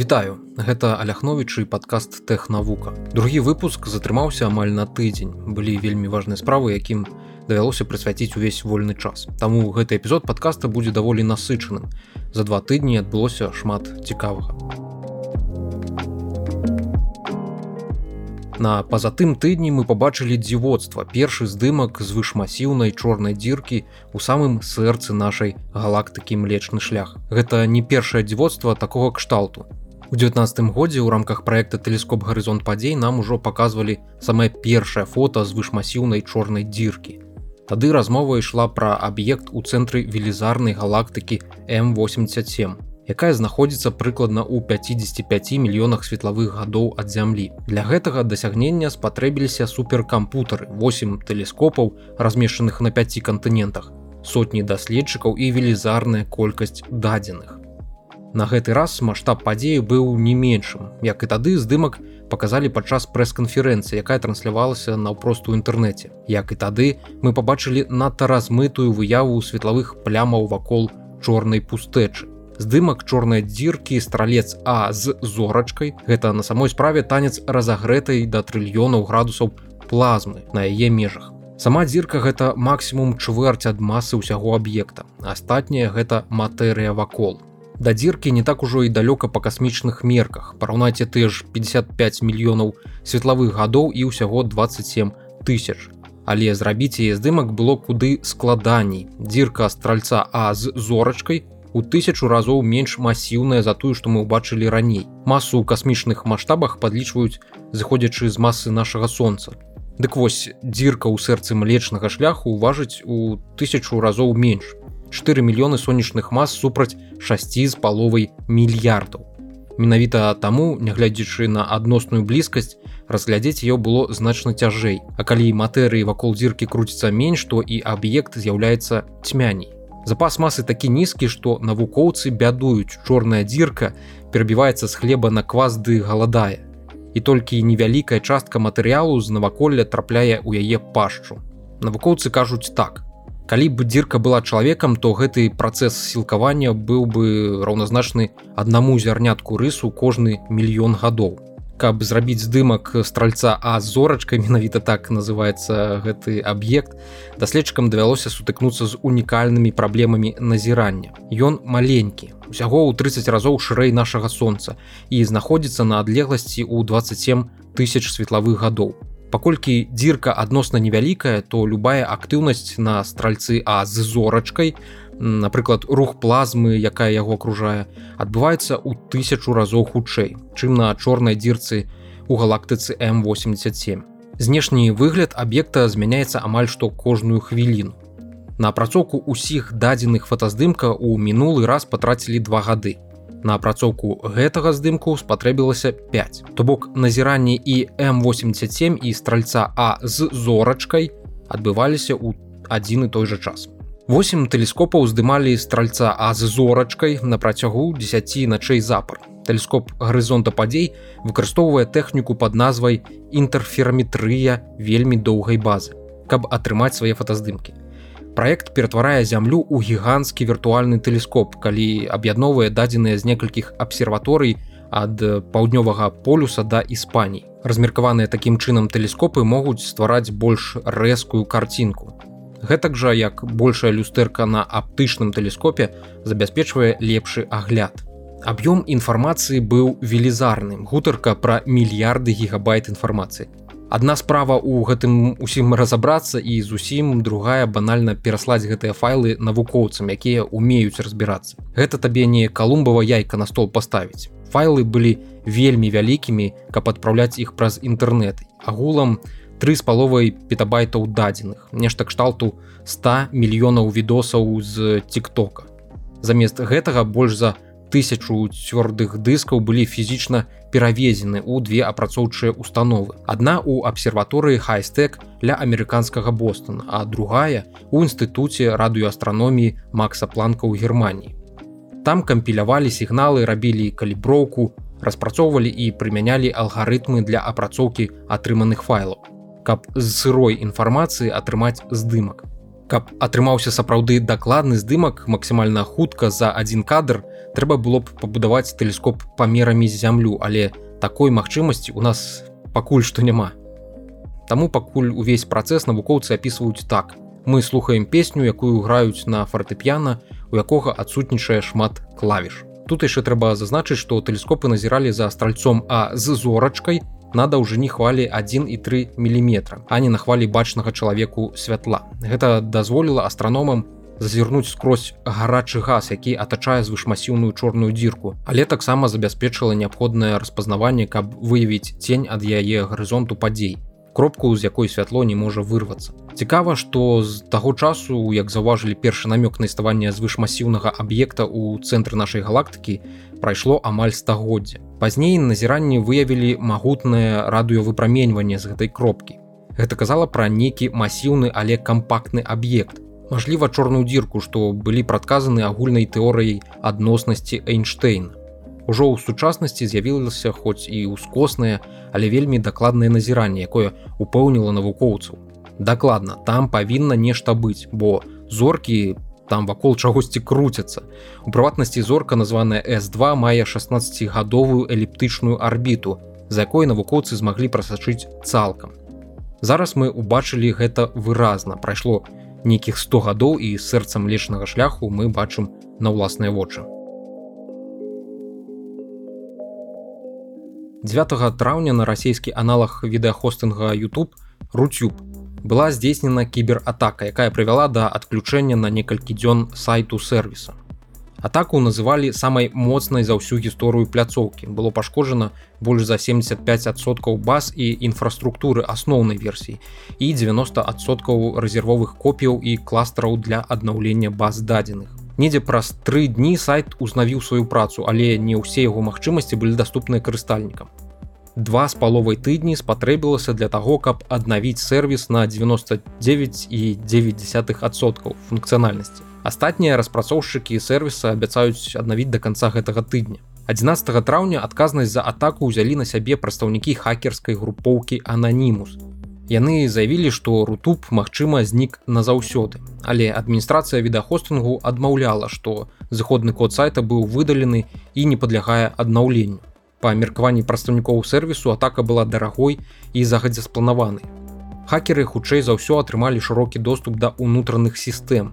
Вітаю, гэта Аляхновічы падкаст тэхнавука. Другі выпуск затрымаўся амаль на тыдзень. Былі вельмі важныя справы, якім давялося прысвяціць увесь вольны час. Таму гэты эпізод падкаста будзе даволі насычаным. За два тыдні адбылося шмат цікавага. На пазатым тыдні мы пабачылі дзівоцтва першы здымак звышмасіўнай чорнай дзіркі у самым сэрцы нашай галактыкі млечны шлях. Гэта не першае дзівоцтва такога кшталту. У 19 годзе ў рамках проекта тэлескоп гарызонт падзей нам ужо паказвалі самае першае фото звышмасіўнай чорнай дзіркі. Тады размова ішла пра аб'ект у цэнтры велізарнай галактыкі М87 якая знаходзіцца прыкладна ў 55 мільёнах светлавых гадоў ад зямлі. Для гэтага дасягнення спатрэбіліся суперкампутары, 8 тэлескопаў, размешчаных на 5 кантынентах, сотні даследчыкаў і велізарная колькасць дадзеных. На гэты раз маштаб падзею быў не меншым. Як і тады здымак паказалі падчас прэс-канферэнцыі, якая транслявалася наўпрост у інтэрнэце. Як і тады мы пабачылі надта размытую выяву светлавых плямаў вакол чорнай пустэчы здымак чорнай дзіркі стралец а з зорачкай гэта на самой справе танец разагрэтай да трыльёнаў градусаў плазмы на яе межах сама дзірка гэта максімум чвэрць ад масы ўсяго аб'екта астатняе гэта матэрыя вакол да дзіркі не так ужо і далёка па касмічных мерках параўнаце ты ж 55 мільёнаў светлавых гадоў і ўсяго 27 тысяч але зрабіць яе здымак было куды складаней дзірка стральца а з зорачкай у тысячу разоў менш масіўная за тую, што мы ўбачылі раней. Масу ў касмічных маштабах падлічваюць, зыходзячы з масы нашага сонца. Дык вось дзірка ў сэрцы млечнага шляху ўважыць у тысячу разоў менш. 4 мільёны сонечных мас супраць 6 з паловай мільярдаў. Менавіта таму, нягледзячы на адносную блізкасць, разглядзець ее было значна цяжэй. А калі матэрыі вакол дзіркі круціцца менш, то і аб'ект з'яўляецца цьмяней. Запас масы такі нізкі, што навукоўцы бядуюць, чорная дзірка перабіваецца з хлеба на квазды галадае. І толькі невялікая частка матэрыялу з наваколля трапляе ў яе пашчу. Навукоўцы кажуць так. Калі б дзірка была чалавекам, то гэты працэс сілкавання быў бы раўназначны аднаму зярнятку рысу кожны мільён гадоў. Каб зрабіць здымак стральца а зорачкай менавіта так называется гэты аб'ект даследчыкам давялося сутыкнуцца з унікальнымі праблемамі назірання. Ён маленькі усяго ў 30 разоў шырэй нашага сонца і знаходзіцца на адлегласці ў 27 тысяч светлавых гадоў паколькі дзірка адносна невялікая то любая актыўнасць на стральцы а з зорачкай напрыклад рух плазмы якая яго акружае адбываецца ў тысячу разоў хутчэй чым на чорнай дзірцы у галактыцы м87 знешні выгляд аб'екта змяняецца амаль што кожную хвіліну. На апрацоўку ўсіх дадзеных фотаздымка ў мінулы раз патрацілі два гады на апрацоўку гэтага здымку спатрэбілася 5 то бок назіранне і м87 і стральца а з зорачкай адбываліся ў адзін і той жа час 8 тэлескопаў здымалі стральца а з зорачкай на працягу 10 начэй запар. Тэлескоп гарызонта падзей выкарыстоўвае тэхніку пад назвай інтэрферметрыя вельмі доўгай базы, каб атрымаць свае фотаздымкі. Праект ператварае зямлю ў гіганцкі віртуальны тэлескоп, калі аб'ядноўвае дадзеныя з некалькіх абсерваторый ад паўднёвага полюса да Іспаній. Размеркаваныя такім чынам тэлескопы могуць ствараць больш рэзкую карцінку. Гэтак жа як большая люстэрка на аптычным тэлескопе забяспечвае лепшы агляд. Аб'ём інфармацыі быў велізарным, гутарка пра мільярды гігабайт інфармацыі. Адна справа ў гэтым усім разабрацца і зусім другая банальна пераслаць гэтыя файлы навукоўцам, якія умеюць разбірацца. Гэта табе не калумбава яйка на стол паставіць. Файлы былі вельмі вялікімі, каб адпраўляць іх праз інтэрнэт. Агулам, три з паловай петабайтаў дадзеных нешта кшталту 100 мільёнаў відосаў з тиктока замест гэтага больш за тысячу цвёрдых дыскаў былі фізічна перавезены ў две апрацоўчыя установы. Адна у абсерваторыі хайстек для амерыканскага бостона а другая у інстытуце радыёастраноміі макса планка ў германії там кампілявалі сігналы рабілі каліброўку распрацоўвалі і прымянялі алгарытмы для апрацоўкі атрыманых файлаў. Каб з сырой інфармацыі атрымаць здымак. Каб атрымаўся сапраўды дакладны здымак максімальна хутка за адзін кадр, трэба было б пабудаваць тэлескоп памерамі зямлю але такой магчымасці у нас пакуль што няма. Таму пакуль увесь працэс навукоўцы апісваюць так. Мы слухаем песню якую граюць на фартэп'яна у якога адсутнічае шмат клавіш. Тут яшчэ трэба зазначыць што тэлескопы назіралі за стральцом а з зорачкай на даўжыні хвалі 1,3 міліметра а не на хвалі бачнага чалавеку святла. Гэта дазволіла астраномам зазірнуць скрозь гарачы газ які атачае звышмасіўную чорную дзірку. Але таксама забяспечыла неабходнае распазнаванне каб выявіць цень ад яе гарызонту падзей. Кропку з якой святло не можа вырвацца. Цікава што з таго часу як заўважылі першы намёк на іставання звышмасіўнага аб'екта ў цэнтры нашай галактыкі прайшло амаль стагоддзя пазней назіранні выявілі магутнае радыёвыпраменьванне з гэтай кропкі. Гэта казала пра нейкі масіўны але кампактны аб'ект мажліва чорную дзірку што былі прадказаны агульнай тэорыяй адноснасці эйнштейна Ужо ў сучаснасці з'явілася хоць і ўскоснае, але вельмі дакладнае назіранне, якое упэўніла навукоўцаў. Дакладна, там павінна нешта быць, бо зоркі там вакол чагосьці круцяцца. У прыватнасці зорка, названая С2 мае 16гадовую эліптычную арбіту, за якой навукоўцы змаглі прасачыць цалкам. Зараз мы убачылі гэта выразна. Прайшло нейкіх 100 гадоў і сэрцам лечнага шляху мы бачым на ўласныя вочы. 9 траўня на расійскі аналаг відэахостынга YouTube Рутюб была здзейснена кібератака, якая прывяла да адключэння на некалькі дзён сайту сервіса. Атаку называлі самай моцнай за ўсю гісторыю пляцоўкі. Было пашкоджана больш за 75соткаў баз і інфраструктуры асноўнай версіі і 90соткаў рэзервовых копіяў і кластараў для аднаўлення баз дадзеных недзе праз тры дні сайт узнавіў сваю працу але не ўсе яго магчымасці былі даступныя карыстальнікам. Два з паловай тыдні спатрэбілася для таго каб аднавіць сервіс на 99 і 9соткаў функцыянальнасці астатнія распрацоўшчыкі сервіса абяцаюць аднавіць до конца гэтага тыдня. 11 траўня адказнасць за атаку ўзялі на сябе прадстаўнікі хакерскай групоўкі ананімус яны заявілі што рутуб магчыма знік назаўсёды. Але адміністрацыя відахостынгу адмаўляла што зыходны код сайта быў выдалены і не падлягае аднаўленню. Па меркаванні прадстаўнікоў сервісу атака была дарагой і загадзя спланаванай хакеры хутчэй за ўсё атрымалі шырокі доступ да ўнутраных сістэм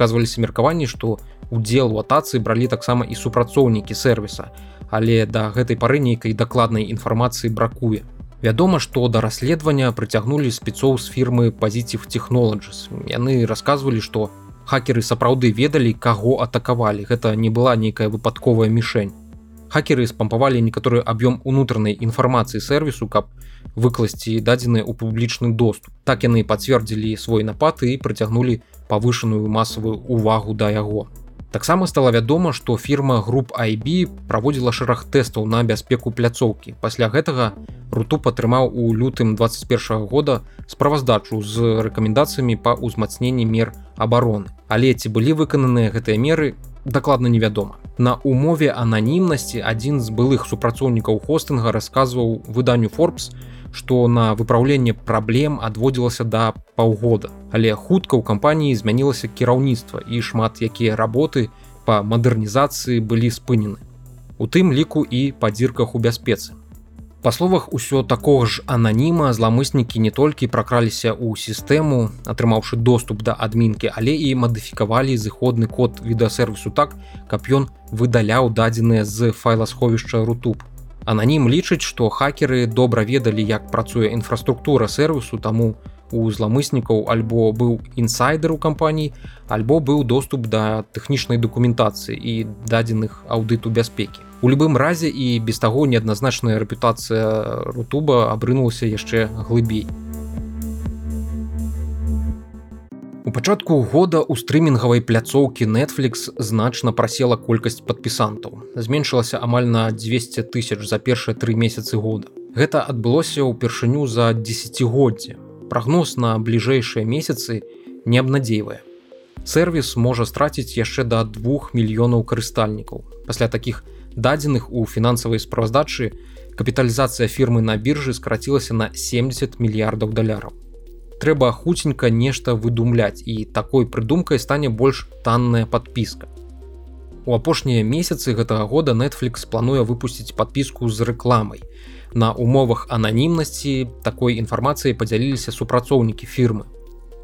казваліся меркаванні што удзел у атацы бралі таксама і супрацоўнікі сервіса але да гэтай пары нейкай дакладнай інфармацыі бракуе Вядома, што да расследавання прыцягнулі спецоў з фірмы Positive Technologies. Яны расказвалі, што хакеры сапраўды ведалі, каго атакавалі. Гэта не была нейкая выпадковая мішень. Хакеры спампавалі некаторы аб'ём унутранай інфармацыі сервісу, каб выкласці дадзеныя ў публічны доступ. Так яны пацвердзілі свой напад і прыцягнулі павышаную масавую увагу да яго. Таксама стала вядома, што фірма груп IB праводзіла шэраг тэстаў на бяспеку пляцоўкі. Пасля гэтага Рутуп атрымаў у лютым 21 года справаздачу з рэкамендацыямі па ўзмацненні мер абароны. Але ці былі выкананыя гэтыя меры, дакладна невядома. На умове ананімнасці адзін з былых супрацоўнікаў хостынга расказваў выданню Forbes, што на выпраўленне праблем адводзілася да паўгода. Але хутка ў кампаніі змянілася кіраўніцтва і шмат якія работы па мадэрнізацыі былі спынены. У тым ліку і па дзірках у бяспецы. Па словах усё такога ж ананіма зламыснікі не толькі пракраліся ў сістэму, атрымаўшы доступ да адмінкі, але і мадыфікавалі зыходны код відэасервісу так, каб ён выдаляў дадзеныя з файласховішча рутуб Ананім лічыць, што хакеры добра ведалі, як працуе інфраструктура сервісу, таму у зламыснікаў альбо быў інсайдер у кампаній, альбо быў доступ да тэхнічнай дакументацыі і дадзеных аўдыту бяспекі. У любым разе і без таго неадназначная рэпутацыя рутуба абрынулася яшчэ глыбей. У пачатку года ў стрымінгавай пляцоўкі Netflix значна прасела колькасць падпісантаў. Зменшылася амаль на 200 тысяч за першыя тры месяцы года. Гэта адбылося ўпершыню за десятгоддзе. Прагноз на бліжэйшыя месяцы не абнадзейвае. Сервіс можа страціць яшчэ да двух мільёнаў карыстальнікаў. Пасля такіх дадзеных у фінансавай справаздачы капіталізацыя фірмы на біржы скарацілася на 70 мільярдаў даляраў трэба хуценька нешта выдумляць і такой прыдумкай стане больш танная подпіска. У апошнія месяцы гэтага года Netflix плануе выпусціць падпіску з рэкламай. На умовах ананімнасці такой інфармацыі падзяліліся супрацоўнікі фірмы.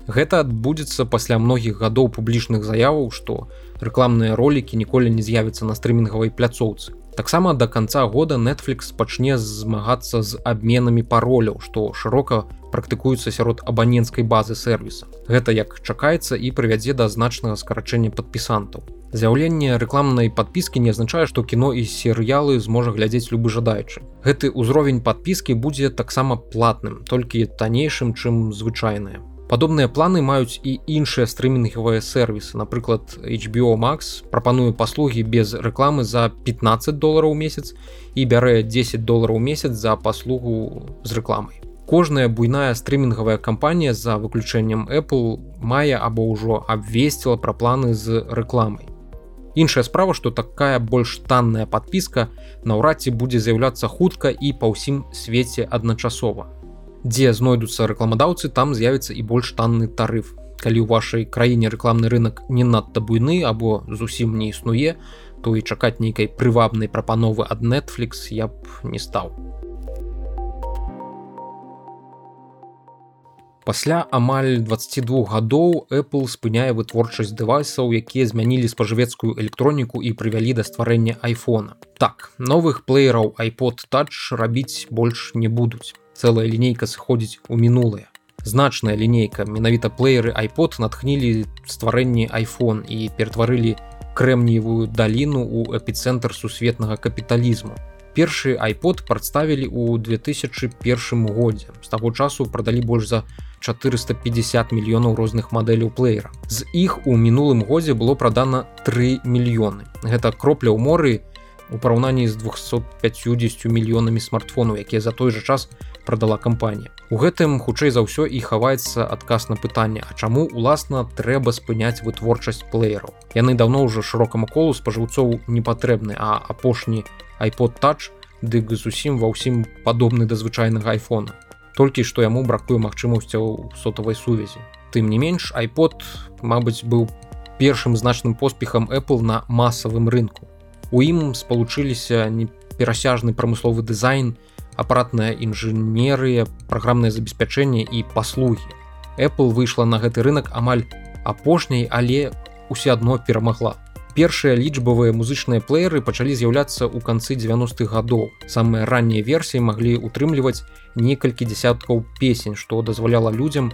Гэта адбудзецца пасля многіх гадоў публічных заяваў, што рэкламныя ролікі ніколі не з'явяцца на стрымінгавай пляцоўцы. Таксама до конца года Netflix пачне змагацца з абменамі пароляў, што шырока практыкуецца сярод абаненцкай базы сервіса. Гэта як чакаецца і прывядзе да значнага скарачэння падпісантаў. З'яўленне рэкламнай падпіскі не азначае, што кіно і серыялы зможа глядзець любы жадаючы. Гэты ўзровень падпіскі будзе таксама платным, толькі таннейшым, чым звычайная. Падобныя планы маюць і іншыя стрымінгавыя сервісы. Напрыклад, HBO Max прапануе паслугі без рэкламы за 15 долараў у месяц і бярэ 10 долараў у месяц за паслугу з рэкламай. Кожная буйная стрымінгавая кампанія за выключэннем Apple мае або ўжо абвесціла пра планы з рэкламай. Іншая справа, што такая больш танная падпіска наўрад ці будзе з'яўляцца хутка і па ўсім свеце адначасова. Дзе знойдуцца рэкламадаўцы там з'явіцца і больш танны тарыф. Калі ў вашай краіне рэкламны рынок не надта буйны або зусім не існуе то і чакаць нейкай прывабнай прапановы ад netflix я б не стаў пасля амаль 22 гадоў apple спыняе вытворчасць дэвайсаў якія змянілі спажывецкую электроніку і прывялі да стварэння айфона так новых плеераў iPod touch рабіць больш не будуць цэлая лінейка сыходзіць у мінулае. Значная лінейка менавіта плееры iPod натхнілі стварэнні iPhone і ператварылі крэмніевую даліну ў эпіцэнтр сусветнага капіталізму. Першы iPod прадставілі ў 2001 годзе. З таго часу прадалі больш за 450 мільёнаў розных мадэляў плеера. З іх у мінулым годзе было прадана 3 мільёны. Гэта кропля ў моры, у параўнанні з 250 мільёнамі смартфонаў якія за той жа час продала кампанія у гэтым хутчэй за ўсё і хаваецца адказ на пытанне А чаму уласна трэба спыняць вытворчасць плеераў яны давно ўжо шырокаму колу спажыўцоў не патрэбны а апошні iPod touch дык зусім ва ўсім падобны да звычайнага айфона толькі што яму бракуе магчымасцяў сотавай сувязі тым не менш iPod Мабыць быў першым значным поспехам Apple на масавым рынку У ім спалучыліся неперасяжны прамысловы дызайн, апаратная інжынерыя, праграмнае забеспячэнне і паслугі. Apple выйшла на гэты рынок амаль апошняй, але усе адно перамагла. Першыя лічбавыя музычныя плееры пачалі з'яўляцца ў канцы 90-х гадоў. Самыя раннія версіі маглі утрымліваць некалькі дзясяткаў песень, што дазваляла людзям,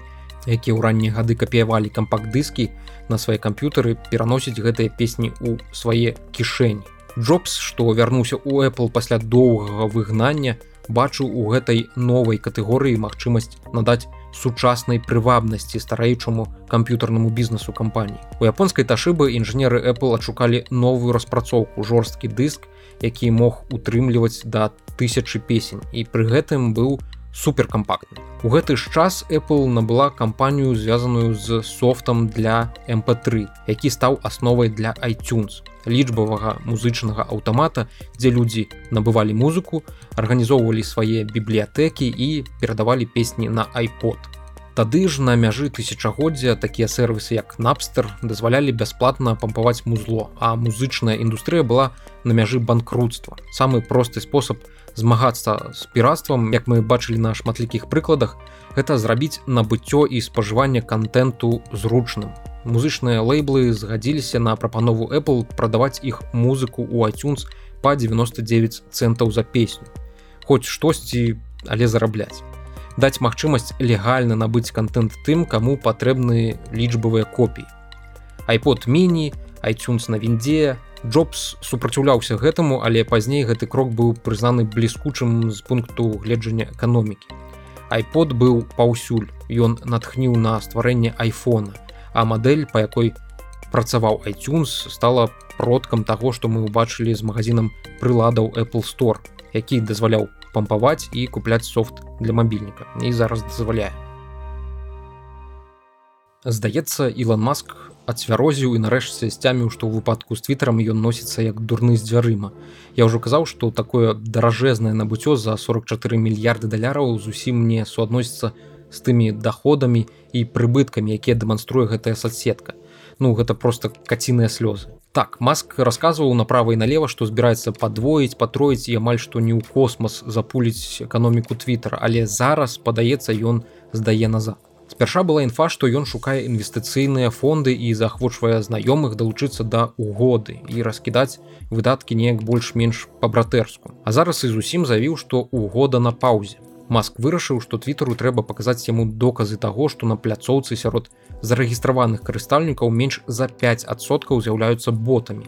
якія ў раннія гады капіявалі кампакт-дыскі на свае камп'ютары пераносіць гэтыя песні ў свае кішэні. Джобс, што вярнуўся ў Apple пасля доўгага выгнання, бачыў у гэтай новай катэгорыі магчымасць надаць сучаснай прывабнасці стараючаму камп'ютарнаму бізнесу кампаніі. У японскай ташыбы інжынеры Apple адшукалі новую распрацоўку жорсткі дыск, які мог утрымліваць да тысячы песень і пры гэтым быў суперкампактны. У гэты ж час Apple набыла кампанію звязаную з софтам для mp3, які стаў асновай для iTunes лічбавага музычнага аўтамата, дзе людзі набывалі музыку, арганізоўвалі свае бібліятэкі і перадавалі песні на iPod. Тады ж на мяжы тысячагоддзя такія сервісы як Напстер дазвалялі бясплатна пампаваць музло, а музычная індустрыя была на мяжы банкрутства. Самы просты спосаб змагацца з піратствам, як мы бачылі на шматлікіх прыкладах, гэта зрабіць набыццё і спажыванне контенту зручным музычныя лейблы згадзіліся на прапанову Apple прадаваць іх музыку ў iTunes па 99 цэнтаў за песню. Хоць штосьці, але зарабляць. Даць магчымасць легальна набыць контент тым, каму патрэбны лічбавыя копіі. iPod міні, iTunes на віндзе, Джобс супраціўляўся гэтаму, але пазней гэты крок быў прызнаны бліскучым з пункту гледжання эканомікі. iPod быў паўсюль, Ён натхніў на стварэнне айфона а мадэль по якой працаваў iTunes стала продкам таго што мы ўбачылі з магазинам прыладаў Apple store які дазваляў пампаваць і купляць софт для мабільніка і зараз дазваляе здаецца Ілон маск ацвярозіў і нарэшце сцяміў што ў выпадку з твиттером ён носіцца як дурны з дзвярыма я ўжо казаў што такое даражэзнае набыццё за 44 мільярды даляраў зусім не суадносіцца з тымі доходамі і прыбыткамі якія дэманструе гэтая соцсетка. Ну гэта просто каціныя слёзы так маск расказваў направа і налево што збіраецца падвоіць патроіць і амаль што не ў космас запуліць эканоміку твиттера. Але зараз падаецца ён здае назад. Спярша была інфа што ён шукае інвестыцыйныя фонды і заахвочвае знаёмых далучыцца да угоды і раскідаць выдаткі неяк больш-менш па-братэрску а зараз і зусім заявіў што угода на паўзе Маск вырашыў, што твіттеру трэба паказаць яму доказы таго, што на пляцоўцы сярод зарэгістраваных карыстальнікаў менш за 5соткаў з'яўляюцца ботамі.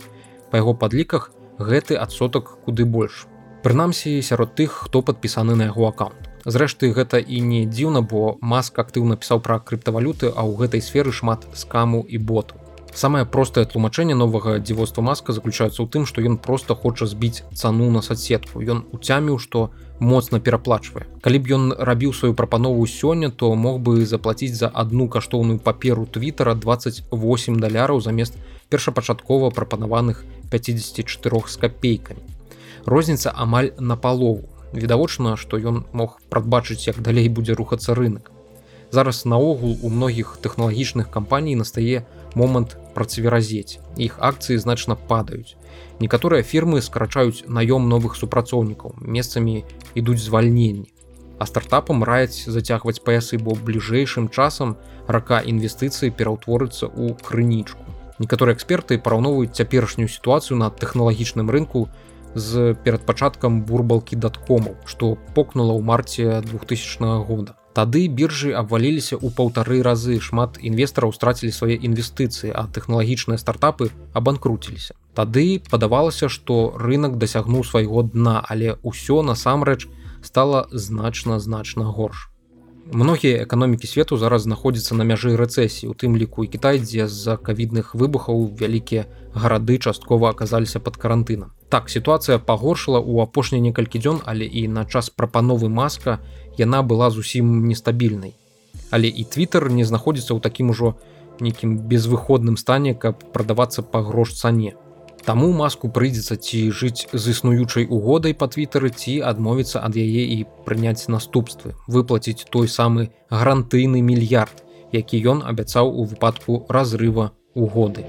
Па яго падліках гэты адсотак куды больш. Прынамсі сярод тых, хто падпісаны на яго аккаунт. Зрэшты, гэта і не дзіўна, бо маск актыўна пісаў пра крыптавалюты, а ў гэтай сферы шмат скаму і боту. Самае простае тлумачэнне новага дзівоства маска заключаецца ў тым, што ён проста хоча збіць цану на соцсетку. Ён уцяміў, што моцна пераплачвае. Калі б ён рабіў сваю прапанову сёння, то мог бы заплаціць за адну каштоўную паперу твиттера 28 даляраў замест першапачаткова прапанаваных 54 з капейкамі. Розніца амаль на палову. Відавочна, што ён мог прадбачыць, як далей будзе рухацца рынок. Зараз наогул у многіх тэхналагічных кампаній настае момант працверазець. Іх акцыі значна падаюць. Некаторыя фірмы скрачаюць наём новых супрацоўнікаў, месцамі ідуць звальненні. А стартапам раяць зацягваць паясы, бо бліжэйшым часам рака інвестыцыі пераўтворыцца ў крынічку. Некаторыя эксперты параўноўваюць цяперашнюю сітуацыю на тэхналагічным рынку з перад пачаткам бурбалкі даткомаў, што покнула ў марце 2000 года. Тады біржы абваліліся ў паўтары разы шмат інвестараў страцілі свае інвестыцыі, а тэхналагічныя стартапы абанкруціліся. Тады падавалася, што рынок дасягнуў свайго дна, але ўсё насамрэч стала значна значна горш. Многія эканомікі свету зараз знаходзяцца на мяжы рэцэсіі, у тым ліку і Кітай, дзе з-за кавідных выбухаў вялікія гарады часткова аказаліся пад карантынам. Так сітуацыя пагоршыла ў апошнія некалькі дзён, але і на час прапановы маска яна была зусім нестабільнай. Але і твиттер не знаходзіцца ў такім ужо нейкім безвыходным стане, каб прадавацца па грош цане. Таму маску прыйдзецца ці жыць з існуючай угодай па твиттары ці адмовіцца ад яе і прыняць наступствы, выплаціць той самы гарантыйны мільярд, які ён абяцаў у выпадку разрыва угоды.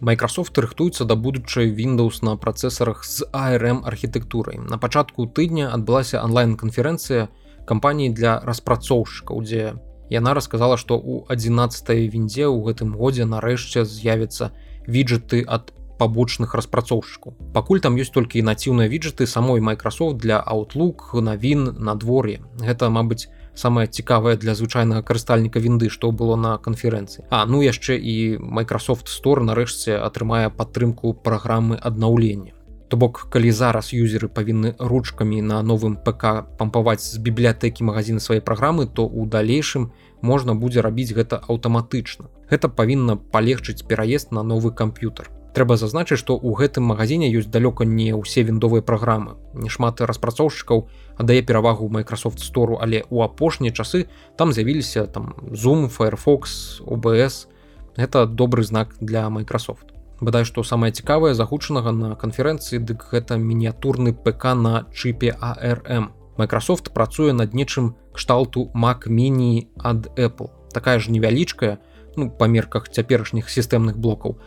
Microsoft рыхтуецца да будучай Windows на працэсарах з ARM архітэктурай. На пачатку тыдня адбылася онлайн-канферэнцыя кампаніі для распрацоўшчыкаў, дзе яна расказала, што ў 11 віндзе ў гэтым годзе нарэшце з'явіцца віджеты ад пабочных распрацоўшчыкаў. Пакуль там ёсць толькі націўныя віджеты самой Microsoft для Outlook, навін, надвор'е. Гэта, мабыць, самае цікавае для звычайнага карыстальніка вінды што было на канферэнцыі. А ну яшчэ і Microsoft store нарэшце атрымае падтрымку праграмы аднаўлення. То бок калі зараз юзеры павінны ручкамі на новым ПК пампаваць з бібліятэкі магазина свае праграмы то ў далейшым можна будзе рабіць гэта аўтаматычна. Гэта павінна палегчыць пераезд на новы камп'ютар трэба зазначыць што ў гэтым магазине ёсць далёка не ўсе віндовыя праграмы. Нешмат распрацоўшчыкаў аддае перавагу Microsoft стору але у апошнія часы там з'явіліся там zoom firefox обс это добры знак для Microsoft. Бадай што самае цікавае загучанага на канферэнцыі дык гэта мініатурны ПК на чыпе арм Microsoft працуе над нечым кшталту mac mini ад apple. Такая ж невялічкая ну, па мерках цяперашніх сістэмных блокаў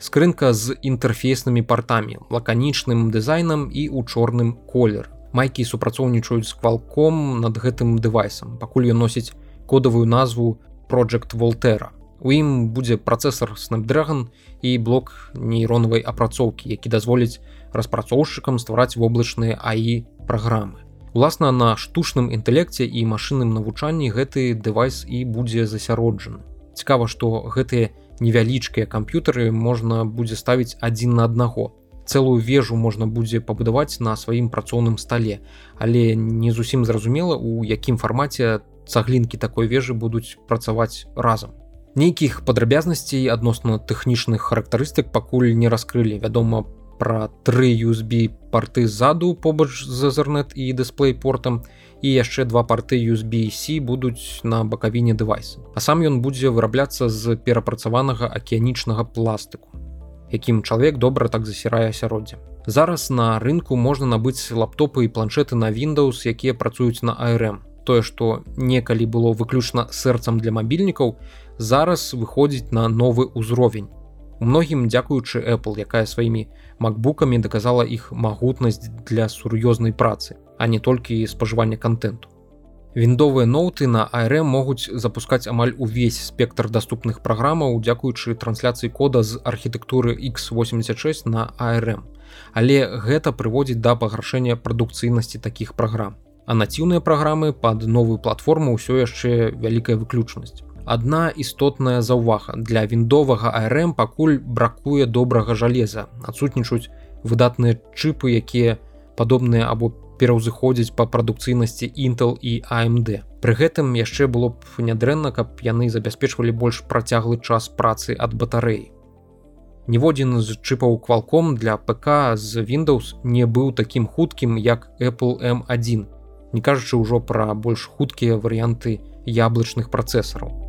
скрынка з інтэрфейснымі партамі лаканічным дызайнам і ў чорным колер. Майкі супрацоўнічаюць з квалком над гэтым дэвайсам пакуль ён носіць кодавую назву project волтера у ім будзе працэсор snapdragon і блок нейронавай апрацоўкі які дазволіць распрацоўшчыкам ствараць воблачныя аі праграмы. Уласна на штучным інтэлекце і машынным навучанні гэты дэвайс і будзе засяроджаны. Цікава што гэтыя невялічкія камп'ютары можна будзе ставіць адзін на аднаго. Цэлую вежу можна будзе пабудаваць на сваім працоўным стале, але не зусім зразумела, у якім фармаце цаглінкі такой вежы будуць працаваць разам. Нейкіх падрабязнасцей адносна тэхнічных характарыстык пакуль не раскрылі. вядома, пра тры USB порты ззаду побач з Ethernet і дысплей портам і яшчэ два порты USB-C будуць на бакавіне дэвайса. А сам ён будзе вырабляцца з перапрацаванага акіянічнага пластыку, якім чалавек добра так засірае асяроддзя. Зараз на рынку можна набыць лаптопы і планшеты на Windows, якія працуюць на ARM. Тое, што некалі было выключна сэрцам для мабільнікаў, зараз выходзіць на новы ўзровень. Многім дзякуючы Apple, якая сваімі макбукамі даказала іх магутнасць для сур'ёзнай працы, а не толькі спажывання контенту. Віндовыя ноуты на ARM могуць запускаць амаль увесь спектр даступных праграмаў, дзякуючы трансляцыі кода з архітэктуры x86 на ARM. Але гэта прыводзіць да пагаршэння прадукцыйнасці такіх праграм. А націўныя праграмы пад новую платформу ўсё яшчэ вялікая выключнасць. Адна істотная заўвага для віндовага ARM пакуль бракуе добрага жалеза, адсутнічаюць выдатныя чыпы, якія падобныя або пераўзыходзіць па прадукцыйнасці Intel і AMD. Пры гэтым яшчэ было б нядрэнна, каб яны забяспечвалі больш працяглы час працы ад батарэі. Ніводзін з чыпаў квалком для ПК з Windows не быў такім хуткім, як Apple M1, не кажучы ўжо пра больш хуткія варыянты яблычных працэсараў.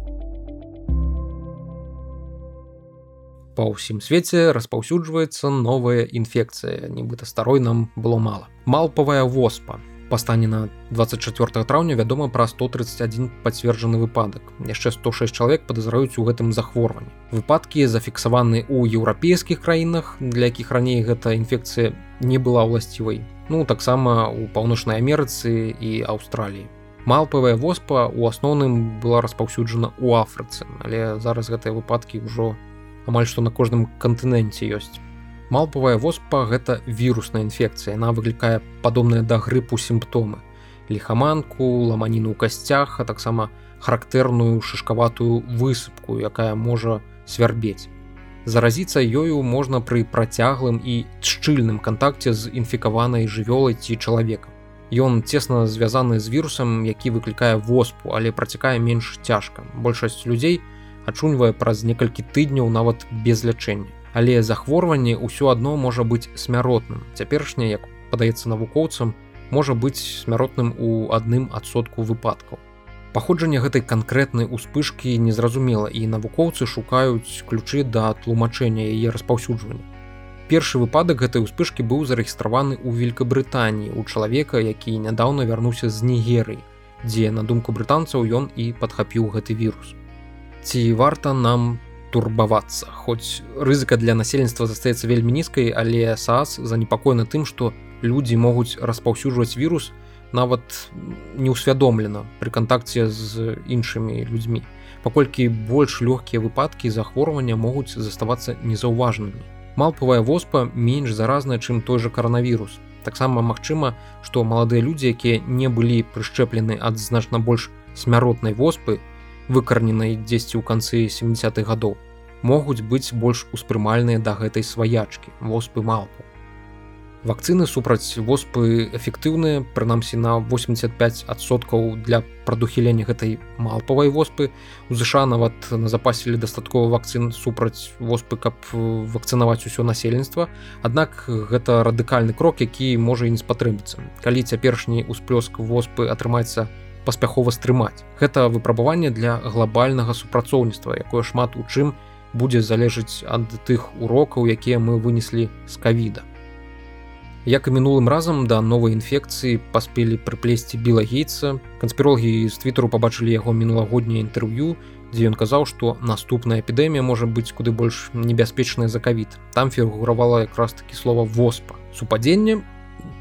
Па ўсім свеце распаўсюджваецца новая інфекцыя, нібыта старой нам было мала. Малпавая воспа. Па стане на 24 траўня вядома пра 131 пацверджаны выпадак. Яшчэ 106 чалавек падазраюць у гэтым захворванні. Выпадкі зафіксаваны ў еўрапейскіх краінах для якіх раней гэта інфекцыя не была ўласцівай ну таксама у паўночнай амерыцы і аўстраліі. Малпавая воспа у асноўным была распаўсюджана ў афрыцы але зараз гэтыя выпадкі ўжо амаль што на кожным кантыненце ёсць Малпавая воспа гэта вірусная інфекцыя. Яна выклікае падобныя да грыпу сімптомы. Ліхаманку, ламаніну ў касцях, а таксама характэрную шышкаватую высыпку, якая можа свярбець. Заразіцца ёю можна пры працяглым і шчыльным кантакце з інфікаванай жывёлай ці чалавека. Ён цесна звязаны з вірусам, які выклікае воспу, але працякае менш цяжка. Большасць людзей ачуньвае праз некалькі тыдняў нават без лячэння. Але захворванне ўсё адно можа быць смяротным. Цяперашняе як падаецца навукоўцам можа быць смяротным у адным адсотку выпадкаў. Паходжанне гэтай канкрэтнай успышкі незразумела і навукоўцы шукаюць ключы да тлумачэння яе распаўсюджвання. Першы выпадак гэтай успышкі быў зарэгістраваны ў великкабрытаніі у чалавека які нядаўна вярнуўся з нігерыі дзе на думку брытанцаў ён і падхапіў гэты вірус ці варта нам турбавацца? Хоць рызыка для насельніцтва застаецца вельмі нізкай але сас занепакоена тым што людзі могуць распаўсюджваць вірус нават неўсвядомлена пры кантакце з іншымі людзьмі. Паколькі больш лёгкія выпадкі захворвання могуць заставацца незаўважнымі. Малпавая воспа менш заразная чым той жа каранавірус. Таксама магчыма што маладыя людзі якія не былі прышчэплены ад значна больш смяротнай воспы выкарненай дзесьці ў канцы 70-х гадоў могуць быць больш успрымальныя да гэтай сваячкі воспы малпу. Вакцыны супраць воспы эфектыўныя прынамсі на 85соткаў для прадухілення гэтай малпавай воспы. У ЗША нават на запасілі дастаткова вакцын супраць воспы каб вакцынаваць усё насельніцтва. Аднак гэта радыкальны крок які можа і не спатрымацца калі цяперашні ўсплёск воспы атрымаецца паспяхова стрымаць. Гэта выпрабаванне для глобальнага супрацоўніцтва, якое шмат у чым будзе залежыць ад тых урокаў, якія мы вынеслі з кавіда. Як і мінулым разам да новай інфекцыі паспелі прыплесці білагейца, канспірологі з твіттеру пабачылі яго мінулагодняе інтэрв'ю, дзе ён казаў, што наступная эпідэмія можа быць куды больш небяспечная за кавід. Там фігуравала якраз такі слова воспа. Супадзенне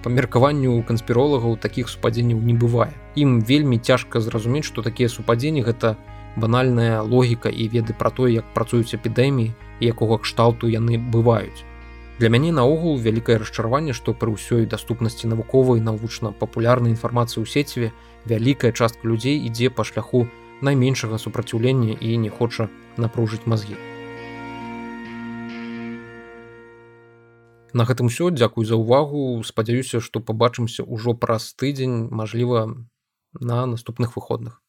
па меркаванню канспіролагаў такіх супадзенняў не бывае. Ім вельмі цяжка зразумець, што такія супадзенні гэта банальная логіка і веды пра тое, як працуюць эпідэміі і якога кшталту яны бываюць. Для мяне наогул вялікае расчараванне, што пры ўсёй даступнасці навуковай навучна-папулярнай інфармацыі ў сеціве вялікая частка людзей ідзе па шляху найменшага супраціўлення і не хоча напружыць мазгі. На гэтым усё дзякуй за ўвагу спадзяюся што пабачымся ўжо праз тыдзень мажліва на наступных выходных